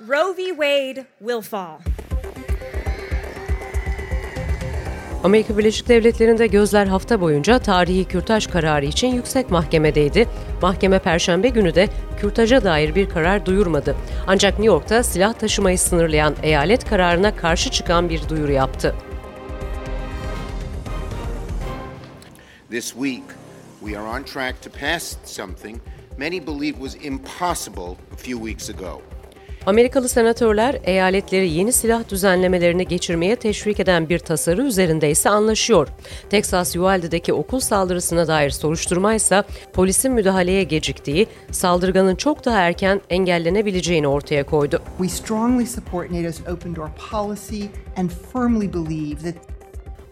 Roe v. Wade will fall. Amerika Birleşik Devletleri'nde gözler hafta boyunca tarihi kürtaj kararı için yüksek mahkemedeydi. Mahkeme perşembe günü de kürtaja dair bir karar duyurmadı. Ancak New York'ta silah taşımayı sınırlayan eyalet kararına karşı çıkan bir duyuru yaptı. This week, we are on track to pass something many believe was impossible a few weeks ago. Amerikalı senatörler eyaletleri yeni silah düzenlemelerini geçirmeye teşvik eden bir tasarı üzerinde ise anlaşıyor. Texas Uvalde'deki okul saldırısına dair soruşturma ise polisin müdahaleye geciktiği, saldırganın çok daha erken engellenebileceğini ortaya koydu. We strongly support NATO's open door policy and firmly believe that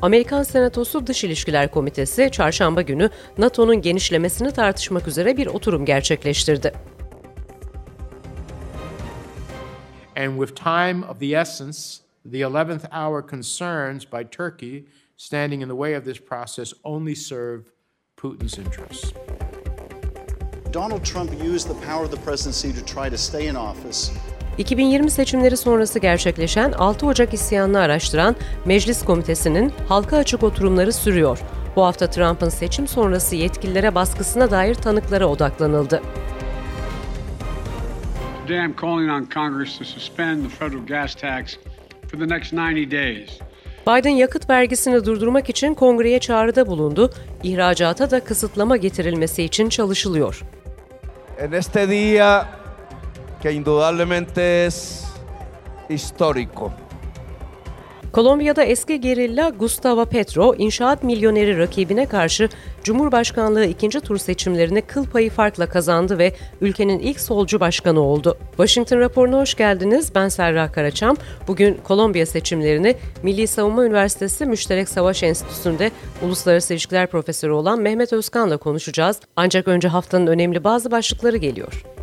Amerikan Senatosu Dış İlişkiler Komitesi çarşamba günü NATO'nun genişlemesini tartışmak üzere bir oturum gerçekleştirdi. And with time of the essence, the 11th hour concerns by Turkey standing in the way of this process only serve Putin's interests. Donald Trump used the power of the presidency to try to stay in office 2020 seçimleri sonrası gerçekleşen 6 Ocak isyanını araştıran Meclis Komitesi'nin halka açık oturumları sürüyor. Bu hafta Trump'ın seçim sonrası yetkililere baskısına dair tanıklara odaklanıldı. Today I'm calling on Congress to suspend the federal gas tax for the next 90 days. Biden yakıt vergisini durdurmak için kongreye çağrıda bulundu. İhracata da kısıtlama getirilmesi için çalışılıyor. En este día que indudablemente es histórico. Kolombiya'da eski gerilla Gustavo Petro, inşaat milyoneri rakibine karşı Cumhurbaşkanlığı ikinci tur seçimlerini kıl payı farkla kazandı ve ülkenin ilk solcu başkanı oldu. Washington raporuna hoş geldiniz. Ben Serra Karaçam. Bugün Kolombiya seçimlerini Milli Savunma Üniversitesi Müşterek Savaş Enstitüsü'nde Uluslararası İlişkiler Profesörü olan Mehmet Özkan'la konuşacağız. Ancak önce haftanın önemli bazı başlıkları geliyor.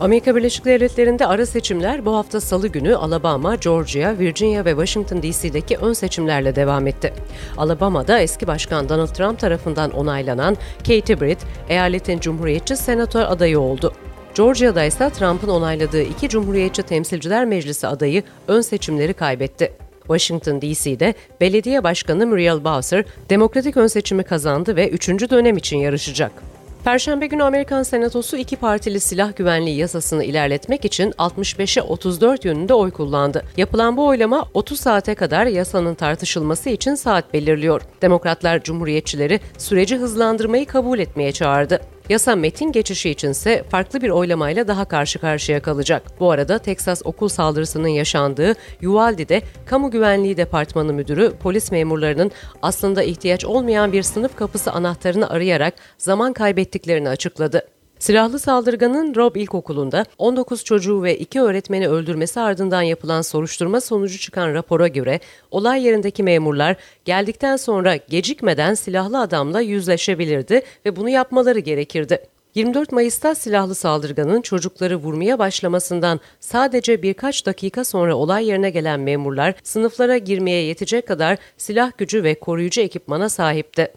Amerika Birleşik Devletleri'nde ara seçimler bu hafta salı günü Alabama, Georgia, Virginia ve Washington DC'deki ön seçimlerle devam etti. Alabama'da eski başkan Donald Trump tarafından onaylanan Katie Britt, eyaletin Cumhuriyetçi senatör adayı oldu. Georgia'da ise Trump'ın onayladığı iki Cumhuriyetçi Temsilciler Meclisi adayı ön seçimleri kaybetti. Washington DC'de belediye başkanı Muriel Bowser demokratik ön seçimi kazandı ve üçüncü dönem için yarışacak. Perşembe günü Amerikan Senatosu iki partili silah güvenliği yasasını ilerletmek için 65'e 34 yönünde oy kullandı. Yapılan bu oylama 30 saate kadar yasanın tartışılması için saat belirliyor. Demokratlar Cumhuriyetçileri süreci hızlandırmayı kabul etmeye çağırdı. Yasa metin geçişi içinse farklı bir oylamayla daha karşı karşıya kalacak. Bu arada Teksas okul saldırısının yaşandığı Uvalde'de Kamu Güvenliği Departmanı Müdürü polis memurlarının aslında ihtiyaç olmayan bir sınıf kapısı anahtarını arayarak zaman kaybettiklerini açıkladı. Silahlı saldırganın Rob İlkokulu'nda 19 çocuğu ve 2 öğretmeni öldürmesi ardından yapılan soruşturma sonucu çıkan rapora göre olay yerindeki memurlar geldikten sonra gecikmeden silahlı adamla yüzleşebilirdi ve bunu yapmaları gerekirdi. 24 Mayıs'ta silahlı saldırganın çocukları vurmaya başlamasından sadece birkaç dakika sonra olay yerine gelen memurlar sınıflara girmeye yetecek kadar silah gücü ve koruyucu ekipmana sahipti.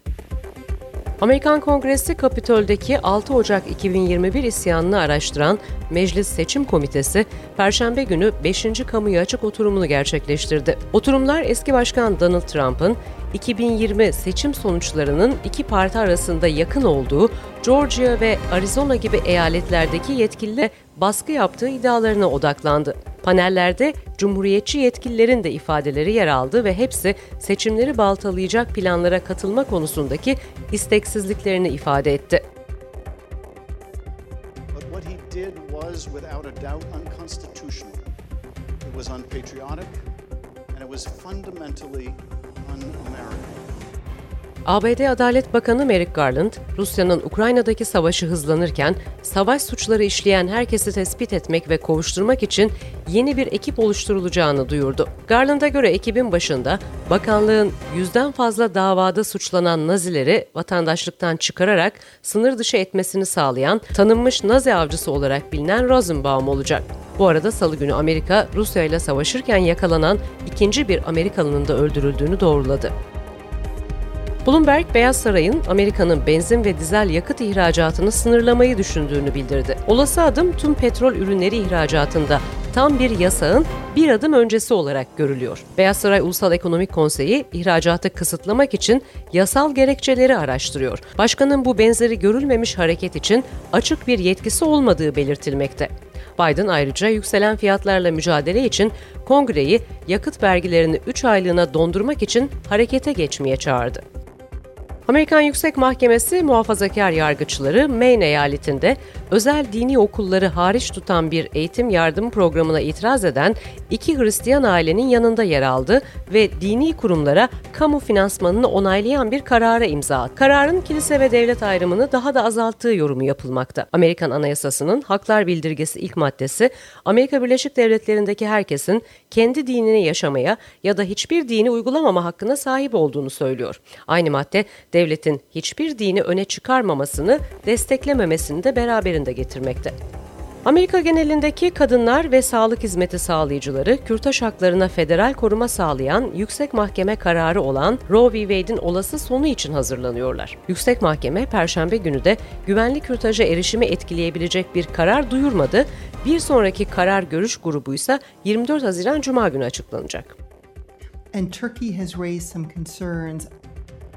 Amerikan Kongresi Kapitol'deki 6 Ocak 2021 isyanını araştıran Meclis Seçim Komitesi, Perşembe günü 5. kamuya açık oturumunu gerçekleştirdi. Oturumlar eski başkan Donald Trump'ın 2020 seçim sonuçlarının iki parti arasında yakın olduğu Georgia ve Arizona gibi eyaletlerdeki yetkililer baskı yaptığı iddialarına odaklandı. Panellerde Cumhuriyetçi yetkililerin de ifadeleri yer aldı ve hepsi seçimleri baltalayacak planlara katılma konusundaki isteksizliklerini ifade etti. It was unpatriotic and it was fundamentally un-American. ABD Adalet Bakanı Merrick Garland, Rusya'nın Ukrayna'daki savaşı hızlanırken savaş suçları işleyen herkesi tespit etmek ve kovuşturmak için yeni bir ekip oluşturulacağını duyurdu. Garland'a göre ekibin başında bakanlığın yüzden fazla davada suçlanan Nazileri vatandaşlıktan çıkararak sınır dışı etmesini sağlayan tanınmış Nazi avcısı olarak bilinen Rosenbaum olacak. Bu arada salı günü Amerika, Rusya ile savaşırken yakalanan ikinci bir Amerikalının da öldürüldüğünü doğruladı. Bloomberg, Beyaz Saray'ın Amerika'nın benzin ve dizel yakıt ihracatını sınırlamayı düşündüğünü bildirdi. Olası adım tüm petrol ürünleri ihracatında tam bir yasağın bir adım öncesi olarak görülüyor. Beyaz Saray Ulusal Ekonomik Konseyi ihracatı kısıtlamak için yasal gerekçeleri araştırıyor. Başkanın bu benzeri görülmemiş hareket için açık bir yetkisi olmadığı belirtilmekte. Biden ayrıca yükselen fiyatlarla mücadele için kongreyi yakıt vergilerini 3 aylığına dondurmak için harekete geçmeye çağırdı. Amerikan Yüksek Mahkemesi muhafazakar yargıçları Maine eyaletinde özel dini okulları hariç tutan bir eğitim yardım programına itiraz eden iki Hristiyan ailenin yanında yer aldı ve dini kurumlara kamu finansmanını onaylayan bir karara imza attı. Kararın kilise ve devlet ayrımını daha da azalttığı yorumu yapılmakta. Amerikan Anayasası'nın haklar bildirgesi ilk maddesi Amerika Birleşik Devletleri'ndeki herkesin kendi dinini yaşamaya ya da hiçbir dini uygulamama hakkına sahip olduğunu söylüyor. Aynı madde devletin hiçbir dini öne çıkarmamasını, desteklememesini de beraberinde getirmekte. Amerika genelindeki kadınlar ve sağlık hizmeti sağlayıcıları, kürtaj haklarına federal koruma sağlayan yüksek mahkeme kararı olan Roe v. Wade'in olası sonu için hazırlanıyorlar. Yüksek mahkeme perşembe günü de güvenli kürtaja erişimi etkileyebilecek bir karar duyurmadı. Bir sonraki karar görüş grubu ise 24 Haziran Cuma günü açıklanacak. And Turkey has raised some concerns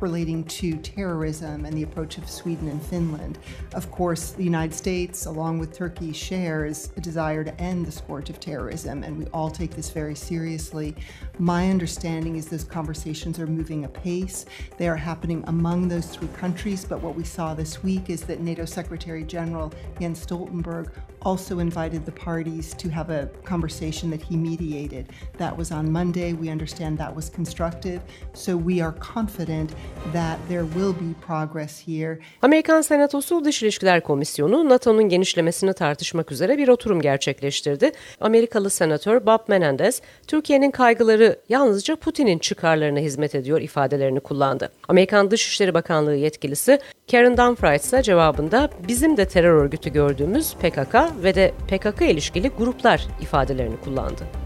relating to terrorism and the approach of Sweden and Finland. Of course, the United States, along with Turkey, shares a desire to end the scourge of terrorism, and we all take this very seriously. My understanding is those conversations are moving apace. They are happening among those three countries, but what we saw this week is that NATO Secretary General Jens Stoltenberg also invited the parties to have a conversation that he mediated. That was on Monday. We understand that was constructive. So we are confident that there will be progress here. Amerikan Senatosu Dış İlişkiler Komisyonu NATO'nun genişlemesini tartışmak üzere bir oturum gerçekleştirdi. Amerikalı senatör Bob Menendez, Türkiye'nin kaygıları yalnızca Putin'in çıkarlarına hizmet ediyor ifadelerini kullandı. Amerikan Dışişleri Bakanlığı yetkilisi Karen Dumfries ise cevabında bizim de terör örgütü gördüğümüz PKK ve de PKK ilişkili gruplar ifadelerini kullandı.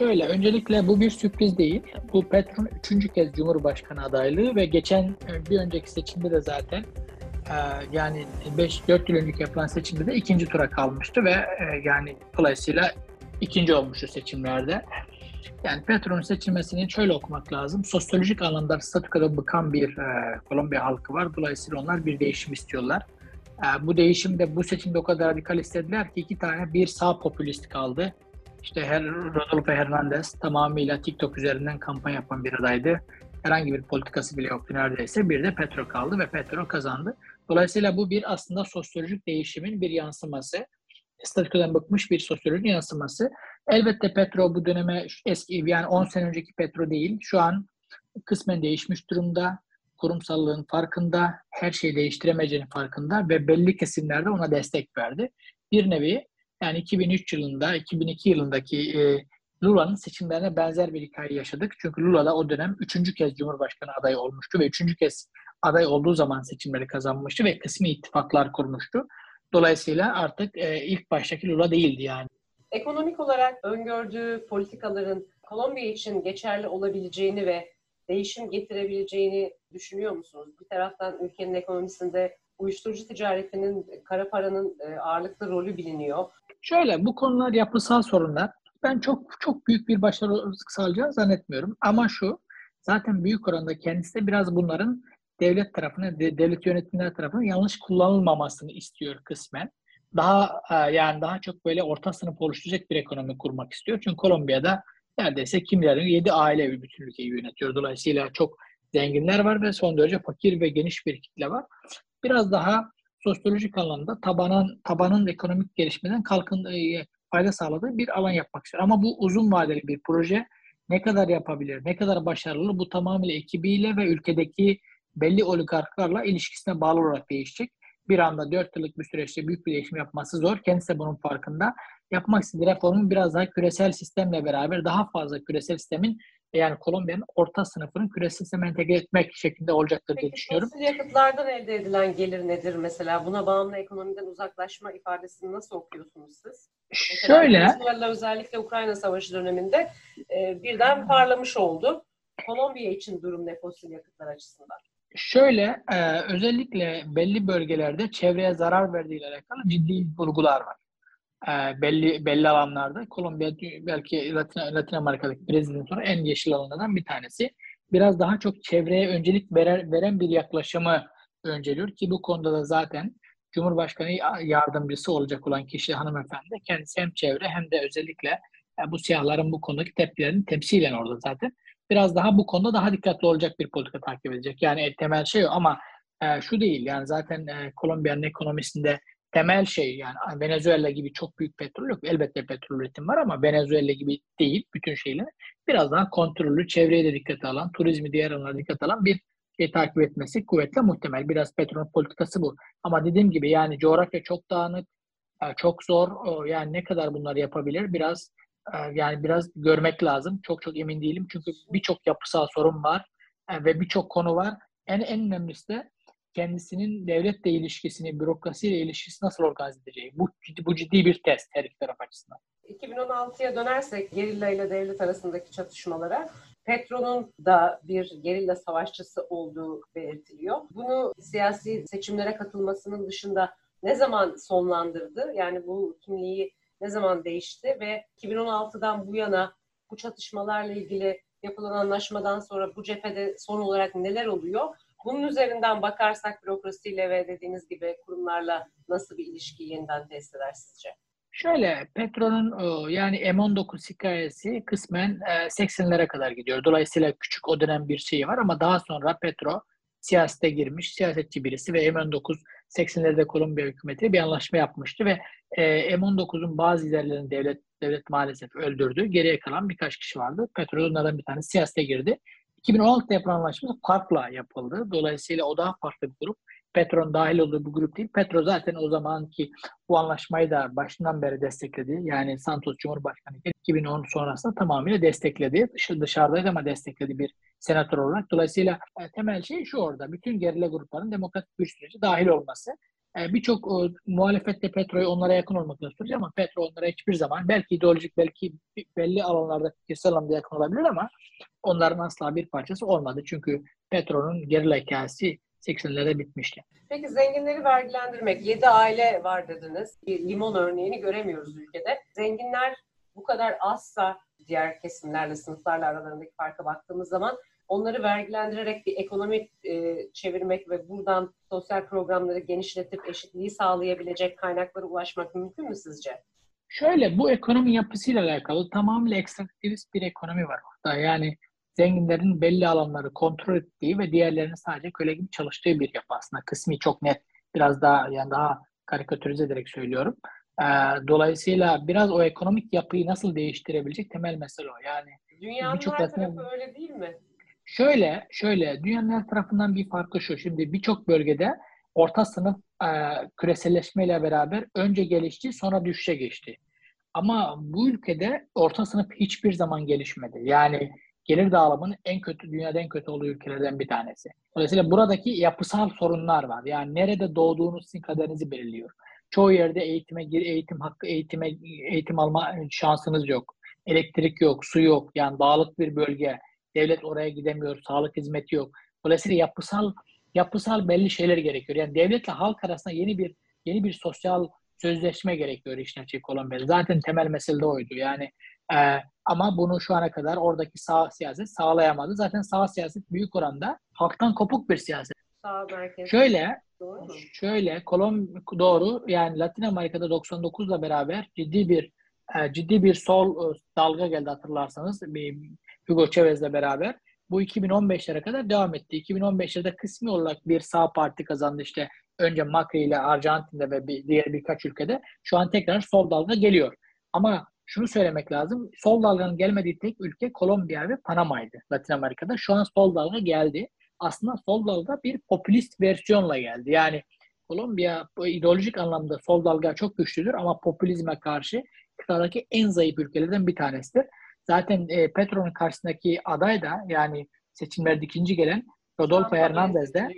Şöyle, öncelikle bu bir sürpriz değil. Bu Petrun üçüncü kez Cumhurbaşkanı adaylığı ve geçen e, bir önceki seçimde de zaten e, yani 5-4 yıl önceki yapılan seçimde de ikinci tura kalmıştı ve e, yani dolayısıyla ikinci olmuştu seçimlerde. Yani Petro'nun seçilmesini şöyle okumak lazım. Sosyolojik anlamda statükoda bıkan bir Kolombiya halkı var. Dolayısıyla onlar bir değişim istiyorlar. Bu değişimde bu seçimde o kadar radikal istediler ki iki tane bir sağ popülist kaldı. İşte her Rodolfo Hernandez tamamıyla TikTok üzerinden kampanya yapan bir adaydı. Herhangi bir politikası bile yoktu neredeyse. Bir de Petro kaldı ve Petro kazandı. Dolayısıyla bu bir aslında sosyolojik değişimin bir yansıması. Statükodan bıkmış bir sosyolojik yansıması. Elbette Petro bu döneme eski yani 10 sene önceki Petro değil. Şu an kısmen değişmiş durumda. Kurumsallığın farkında, her şeyi değiştiremeyeceğinin farkında ve belli kesimlerde ona destek verdi. Bir nevi yani 2003 yılında, 2002 yılındaki e, Lula'nın seçimlerine benzer bir hikaye yaşadık. Çünkü Lula da o dönem üçüncü kez Cumhurbaşkanı adayı olmuştu ve üçüncü kez aday olduğu zaman seçimleri kazanmıştı ve kısmi ittifaklar kurmuştu. Dolayısıyla artık e, ilk baştaki Lula değildi yani. Ekonomik olarak öngördüğü politikaların Kolombiya için geçerli olabileceğini ve değişim getirebileceğini düşünüyor musunuz? Bir taraftan ülkenin ekonomisinde uyuşturucu ticaretinin, kara paranın e, ağırlıklı rolü biliniyor. Şöyle bu konular yapısal sorunlar. Ben çok çok büyük bir başarı sağlayacağını zannetmiyorum. Ama şu zaten büyük oranda kendisi de biraz bunların devlet tarafına, devlet yönetimler tarafından yanlış kullanılmamasını istiyor kısmen. Daha e, yani daha çok böyle orta sınıf oluşturacak bir ekonomi kurmak istiyor. Çünkü Kolombiya'da neredeyse kimlerin yedi aile bütün ülkeyi yönetiyor. Dolayısıyla çok zenginler var ve son derece fakir ve geniş bir kitle var. Biraz daha sosyolojik alanda tabanın tabanın ekonomik gelişmeden kalkın e, fayda sağladığı bir alan yapmak istiyor. Ama bu uzun vadeli bir proje. Ne kadar yapabilir, ne kadar başarılı bu tamamıyla ekibiyle ve ülkedeki belli oligarklarla ilişkisine bağlı olarak değişecek. Bir anda dört yıllık bir süreçte büyük bir değişim yapması zor. Kendisi de bunun farkında. Yapmak istediği reformun biraz daha küresel sistemle beraber daha fazla küresel sistemin yani Kolombiya'nın orta sınıfının küresel sisteme entegre etmek şeklinde olacaktır diye Peki düşünüyorum. fosil yakıtlardan elde edilen gelir nedir mesela? Buna bağımlı ekonomiden uzaklaşma ifadesini nasıl okuyorsunuz siz? Mesela Şöyle, Venezuela özellikle Ukrayna Savaşı döneminde e, birden parlamış oldu. Kolombiya için durum ne fosil yakıtlar açısından? şöyle e, özellikle belli bölgelerde çevreye zarar verdiğiyle alakalı ciddi vurgular var. E, belli belli alanlarda Kolombiya belki Latin, Latin Amerika'daki Brezilya'dan sonra en yeşil alanlardan bir tanesi. Biraz daha çok çevreye öncelik verer, veren bir yaklaşımı önceliyor ki bu konuda da zaten Cumhurbaşkanı yardımcısı olacak olan kişi hanımefendi kendisi hem çevre hem de özellikle e, bu siyahların bu konudaki tepkilerini temsilen orada zaten. Biraz daha bu konuda daha dikkatli olacak bir politika takip edecek. Yani temel şey o ama e, şu değil yani zaten e, Kolombiya'nın ekonomisinde temel şey yani Venezuela gibi çok büyük petrol yok. Elbette petrol üretim var ama Venezuela gibi değil bütün şeyler. Biraz daha kontrollü, çevreye de dikkate alan, turizmi diğer alanlara dikkate alan bir şey takip etmesi kuvvetle muhtemel. Biraz petrol politikası bu. Ama dediğim gibi yani coğrafya çok dağınık, e, çok zor. Yani ne kadar bunları yapabilir biraz e, yani biraz görmek lazım. Çok çok emin değilim. Çünkü birçok yapısal sorun var e, ve birçok konu var. En en önemlisi de kendisinin devletle ilişkisini, bürokrasiyle ilişkisi nasıl organize edeceği. Bu, bu ciddi bir test her iki taraf açısından. 2016'ya dönersek gerilla ile devlet arasındaki çatışmalara Petro'nun da bir gerilla savaşçısı olduğu belirtiliyor. Bunu siyasi seçimlere katılmasının dışında ne zaman sonlandırdı? Yani bu kimliği ne zaman değişti ve 2016'dan bu yana bu çatışmalarla ilgili yapılan anlaşmadan sonra bu cephede son olarak neler oluyor? Bunun üzerinden bakarsak bürokrasiyle ve dediğiniz gibi kurumlarla nasıl bir ilişki yeniden test eder sizce? Şöyle Petro'nun yani M19 hikayesi kısmen 80'lere kadar gidiyor. Dolayısıyla küçük o dönem bir şeyi var ama daha sonra Petro siyasete girmiş, siyasetçi birisi ve M19 80'lerde Kolombiya hükümeti bir anlaşma yapmıştı ve M19'un bazı liderlerini devlet devlet maalesef öldürdü. Geriye kalan birkaç kişi vardı. Petro onlardan bir tanesi siyasete girdi. 2016'da yapılan anlaşma Park'la yapıldı. Dolayısıyla o daha farklı bir grup. Petro'nun dahil olduğu bir grup değil. Petro zaten o zamanki bu anlaşmayı da başından beri destekledi. Yani Santos Cumhurbaşkanı 2010 sonrasında tamamıyla destekledi. Dışarıdaydı ama destekledi bir senatör olarak. Dolayısıyla e, temel şey şu orada. Bütün gerilla grupların demokratik bir süreci dahil olması. E, Birçok e, muhalefette Petro'yu onlara yakın olmakla sürüyor ama Petro onlara hiçbir zaman belki ideolojik belki belli alanlarda fikirsel anlamda yakın olabilir ama onların asla bir parçası olmadı. Çünkü Petro'nun gerilla hikayesi 80'lerde bitmişti. Peki zenginleri vergilendirmek, 7 aile var dediniz. Limon örneğini göremiyoruz ülkede. Zenginler bu kadar azsa diğer kesimlerle, sınıflarla aralarındaki farka baktığımız zaman onları vergilendirerek bir ekonomi e, çevirmek ve buradan sosyal programları genişletip eşitliği sağlayabilecek kaynaklara ulaşmak mümkün mü sizce? Şöyle bu ekonomi yapısıyla alakalı tamamıyla ekstraktivist bir ekonomi var orada. Yani zenginlerin belli alanları kontrol ettiği ve diğerlerinin sadece köle gibi çalıştığı bir yapı aslında. Kısmi çok net. Biraz daha yani daha karikatürize ederek söylüyorum. Ee, dolayısıyla biraz o ekonomik yapıyı nasıl değiştirebilecek temel mesele o. Yani Dünyanın her tarafı tarafı öyle değil mi? Şöyle, şöyle dünyanın her tarafından bir farkı şu. Şimdi birçok bölgede orta sınıf e, küreselleşmeyle beraber önce gelişti sonra düşüşe geçti. Ama bu ülkede orta sınıf hiçbir zaman gelişmedi. Yani gelir dağılımının en kötü, dünyada en kötü olduğu ülkelerden bir tanesi. Dolayısıyla buradaki yapısal sorunlar var. Yani nerede doğduğunuz sizin kaderinizi belirliyor. Çoğu yerde eğitime gir, eğitim hakkı, eğitime eğitim alma şansınız yok. Elektrik yok, su yok. Yani dağlık bir bölge. Devlet oraya gidemiyor, sağlık hizmeti yok. Dolayısıyla yapısal yapısal belli şeyler gerekiyor. Yani devletle halk arasında yeni bir yeni bir sosyal sözleşme gerekiyor işin açık Kolombiya'da. Zaten temel mesele de oydu. Yani ee, ama bunu şu ana kadar oradaki sağ siyaset sağlayamadı. Zaten sağ siyaset büyük oranda halktan kopuk bir siyaset. Sağ merkez. Şöyle, doğru şöyle Kolom doğru yani Latin Amerika'da 99'la beraber ciddi bir e, ciddi bir sol e, dalga geldi hatırlarsanız bir Hugo Chavez'le beraber. Bu 2015'lere kadar devam etti. 2015'lerde kısmi olarak bir sağ parti kazandı işte önce Macri ile Arjantin'de ve bir, diğer birkaç ülkede. Şu an tekrar sol dalga geliyor. Ama şunu söylemek lazım. Sol dalganın gelmediği tek ülke Kolombiya ve Panama'ydı Latin Amerika'da. Şu an sol dalga geldi. Aslında sol dalga bir popülist versiyonla geldi. Yani Kolombiya ideolojik anlamda sol dalga çok güçlüdür ama popülizme karşı kıtadaki en zayıf ülkelerden bir tanesidir. Zaten e, Petro'nun karşısındaki aday da yani seçimlerde ikinci gelen Rodolfo Hernandez de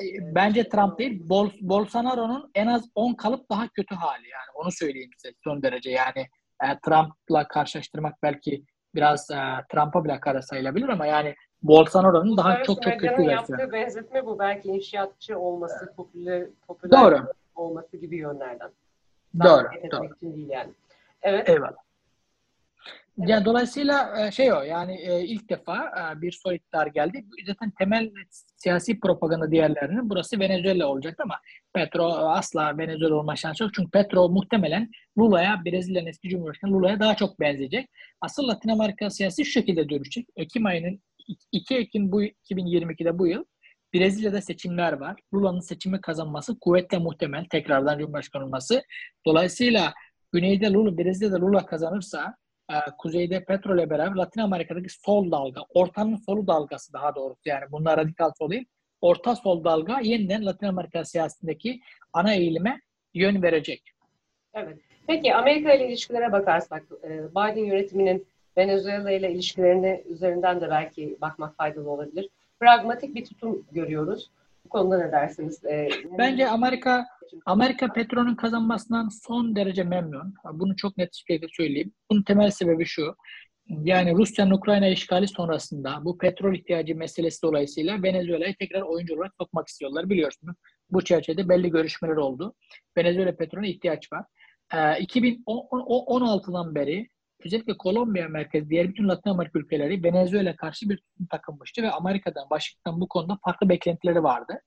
e, bence Trump değil Bol, Bolsonaro'nun en az 10 kalıp daha kötü hali yani onu söyleyeyim size son derece yani e, Trump'la karşılaştırmak belki biraz e, Trump'a bile kara sayılabilir ama yani Bolsonaro'nun daha çok çok kötü versiyonu. yaptığı benzetme bu. Belki inşaatçı olması, popüler, popüler Doğru. olması gibi yönlerden. Doğru, doğru. için değil yani. Evet. Eyvallah. Yani dolayısıyla e, şey o yani e, ilk defa e, bir soy iktidar geldi. Zaten temel siyasi propaganda diğerlerinin burası Venezuela olacaktı ama Petro asla Venezuela olma şansı yok. Çünkü Petro muhtemelen Lula'ya, Brezilya'nın eski Cumhurbaşkanı Lula'ya daha çok benzeyecek. Asıl Latin Amerika siyasi şu şekilde dönüşecek. Ekim ayının 2 Ekim bu 2022'de bu yıl Brezilya'da seçimler var. Lula'nın seçimi kazanması kuvvetle muhtemel tekrardan Cumhurbaşkanı olması. Dolayısıyla Güneyde Lula, Brezilya'da Lula kazanırsa e, Kuzeyde Petro ile beraber Latin Amerika'daki sol dalga, ortanın solu dalgası daha doğrusu yani bunlar radikal sol değil, orta sol dalga yeniden Latin Amerika siyasetindeki ana eğilime yön verecek. Evet. Peki Amerika ile ilişkilere bakarsak, e, Biden yönetiminin Venezuela ile ilişkilerini üzerinden de belki bakmak faydalı olabilir. Pragmatik bir tutum görüyoruz. Bu konuda ne dersiniz? E, Bence Amerika Amerika Petro'nun kazanmasından son derece memnun. Bunu çok net bir şekilde söyleyeyim. Bunun temel sebebi şu. Yani Rusya'nın Ukrayna işgali sonrasında bu petrol ihtiyacı meselesi dolayısıyla Venezuela'yı tekrar oyuncu olarak sokmak istiyorlar biliyorsunuz. Bu çerçevede belli görüşmeler oldu. Venezuela petrolüne ihtiyaç var. Ee, 2016'dan beri özellikle Kolombiya merkezi diğer bütün Latin Amerika ülkeleri Venezuela karşı bir tutum takınmıştı ve Amerika'dan, Washington bu konuda farklı beklentileri vardı.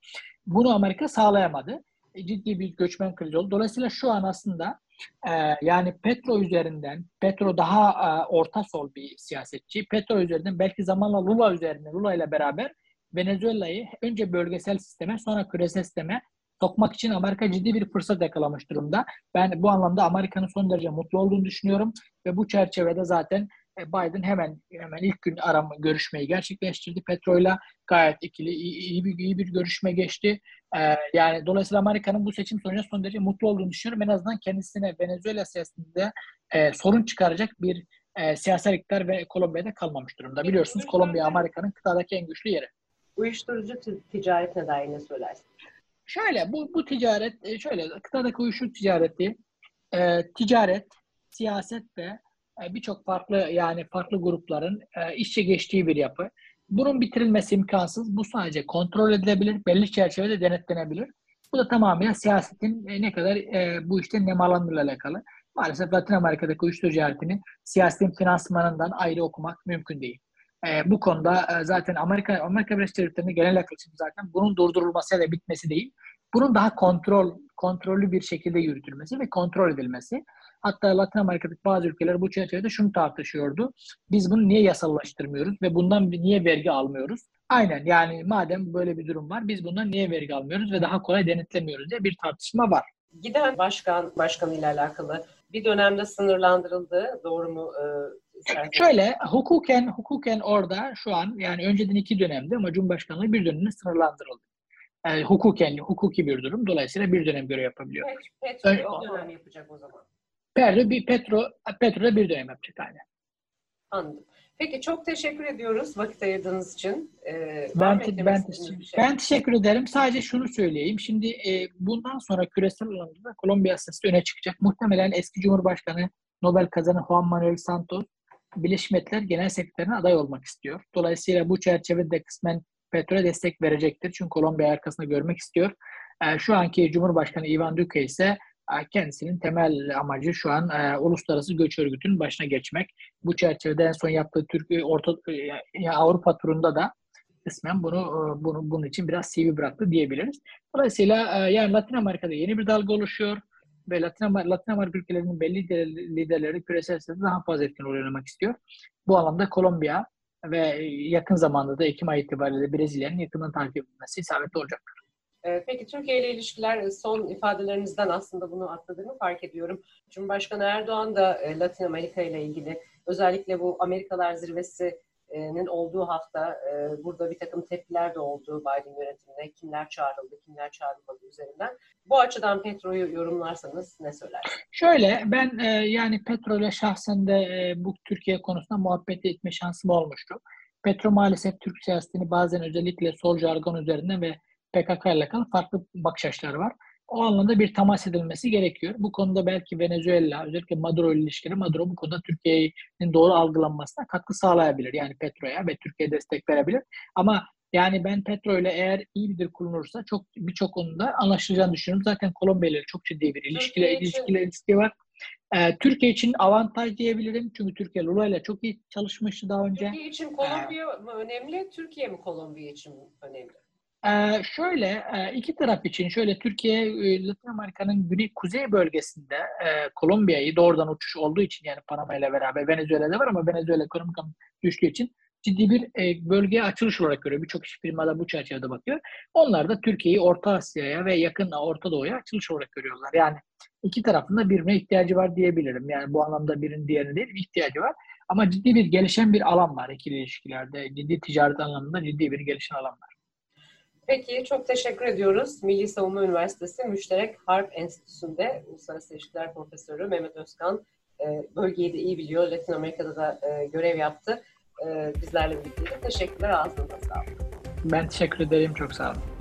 Bunu Amerika sağlayamadı. Ciddi bir göçmen krizi oldu. Dolayısıyla şu an aslında e, yani Petro üzerinden, Petro daha e, orta sol bir siyasetçi. Petro üzerinden belki zamanla Lula üzerinden, Lula ile beraber Venezuela'yı önce bölgesel sisteme sonra küresel sisteme sokmak için Amerika ciddi bir fırsat yakalamış durumda. Ben bu anlamda Amerika'nın son derece mutlu olduğunu düşünüyorum ve bu çerçevede zaten Biden hemen hemen ilk gün arama görüşmeyi gerçekleştirdi. Petro'yla gayet ikili iyi, iyi bir iyi bir görüşme geçti. Ee, yani dolayısıyla Amerika'nın bu seçim sonucunda son derece mutlu olduğunu düşünüyorum. En azından kendisine Venezuela siyasetinde e, sorun çıkaracak bir e, siyasal iktidar ve Kolombiya'da kalmamış durumda. Biliyorsunuz Kolombiya Amerika'nın kıtadaki en güçlü yeri. Uyuşturucu ticaretine dair ne söylersin? Şöyle bu bu ticaret e, şöyle kıtadaki uyuşturucu ticareti e, ticaret, siyaset ve e, birçok farklı yani farklı grupların e, işçe geçtiği bir yapı. Bunun bitirilmesi imkansız. Bu sadece kontrol edilebilir, belli çerçevede denetlenebilir. Bu da tamamen siyasetin e, ne kadar e, bu işte nemalandığıyla alakalı. Maalesef Latin Amerika'daki uyuşturucu ticaretini siyasetin finansmanından ayrı okumak mümkün değil. E, bu konuda e, zaten Amerika Amerika Birleşik Devletleri'nin genel yaklaşımı zaten bunun durdurulması ya da bitmesi değil. Bunun daha kontrol kontrollü bir şekilde yürütülmesi ve kontrol edilmesi. Hatta Latin Amerika'daki bazı ülkeler bu çerçevede şunu tartışıyordu. Biz bunu niye yasallaştırmıyoruz ve bundan niye vergi almıyoruz? Aynen yani madem böyle bir durum var biz bundan niye vergi almıyoruz ve daha kolay denetlemiyoruz diye bir tartışma var. Giden başkan başkanıyla alakalı bir dönemde sınırlandırıldı. Doğru mu? Ee, Şöyle hukuken hukuken orada şu an yani önceden iki dönemdi ama Cumhurbaşkanlığı bir dönemde sınırlandırıldı. Yani hukuken, hukuki bir durum. Dolayısıyla bir dönem görev yapabiliyor. Petro bir dönem yapacak o zaman. Petro, bir Petro, Petro'da bir dönem yapacak aynen. Anladım. Peki çok teşekkür ediyoruz vakit ayırdığınız için. Ee, ben, ben, te, şey? ben teşekkür ederim. Sadece şunu söyleyeyim. Şimdi e, bundan sonra küresel alanda Kolombiya siyaseti öne çıkacak. Muhtemelen eski Cumhurbaşkanı Nobel kazanan Juan Manuel Santos Birleşmiş Milletler Genel Sekreterine aday olmak istiyor. Dolayısıyla bu çerçevede kısmen Petro'ya destek verecektir. Çünkü Kolombiya arkasında görmek istiyor. E, şu anki Cumhurbaşkanı Ivan Duque ise kendisinin temel amacı şu an e, uluslararası göç örgütünün başına geçmek. Bu çerçevede en son yaptığı Türkiye Orta e, Avrupa turunda da kısmen bunu e, bunu bunun için biraz CV bıraktı diyebiliriz. Dolayısıyla e, yani Latin Amerika'da yeni bir dalga oluşuyor ve Latin, Amerika, Latin Amerika ülkelerinin belli liderleri küresel siyasette daha fazla etkin rol oynamak istiyor. Bu alanda Kolombiya ve yakın zamanda da Ekim ayı itibariyle Brezilya'nın yakından takip edilmesi isabetli olacaktır. Ee, peki Türkiye ile ilişkiler e, son ifadelerinizden aslında bunu atladığımı fark ediyorum. Cumhurbaşkanı Erdoğan da e, Latin Amerika ile ilgili özellikle bu Amerikalar zirvesi nin olduğu hafta e, burada bir takım tepkiler de oldu Biden yönetimine. Kimler çağrıldı, kimler çağrılmadı üzerinden. Bu açıdan Petro'yu yorumlarsanız ne söylersiniz? Şöyle ben yani Petro ile şahsen de bu Türkiye konusunda muhabbet etme şansım olmuştu. Petro maalesef Türk siyasetini bazen özellikle sol jargon üzerinden ve PKK ile alakalı farklı bakış açıları var. O anlamda bir temas edilmesi gerekiyor. Bu konuda belki Venezuela, özellikle Maduro ilişkileri, Maduro bu konuda Türkiye'nin doğru algılanmasına katkı sağlayabilir. Yani Petro'ya ve Türkiye destek verebilir. Ama yani ben Petro ile eğer iyi bir dil kullanırsa çok birçok konuda anlaşılacağını düşünüyorum. Zaten Kolombiya ile çok ciddi bir ilişkiyle, için... ilişkiyle ilişki var. Ee, Türkiye için avantaj diyebilirim. Çünkü Türkiye Lula ile çok iyi çalışmıştı daha önce. Türkiye için Kolombiya ee, mı önemli, Türkiye mi Kolombiya için önemli? Ee, şöyle e, iki taraf için şöyle Türkiye e, Latin Amerika'nın güney kuzey bölgesinde e, Kolombiya'yı doğrudan uçuş olduğu için yani Panama ile beraber Venezuela'da var ama Venezuela ekonomik düştüğü için ciddi bir bölgeye açılış olarak görüyor. Birçok iş firmada bu çerçevede bakıyor. Onlar da Türkiye'yi Orta Asya'ya ve yakın Orta Doğu'ya açılış olarak görüyorlar. Yani iki tarafında birbirine ihtiyacı var diyebilirim. Yani bu anlamda birinin diğerine değil ihtiyacı var. Ama ciddi bir gelişen bir alan var ikili ilişkilerde. Ciddi ticaret anlamında ciddi bir gelişen alan var. Peki çok teşekkür ediyoruz. Milli Savunma Üniversitesi Müşterek Harp Enstitüsü'nde Uluslararası İlişkiler Profesörü Mehmet Özkan e, bölgeyi de iyi biliyor. Latin Amerika'da da e, görev yaptı. E, bizlerle birlikte. Teşekkürler. Ağzınıza sağlık. Ben teşekkür ederim. Çok sağ olun.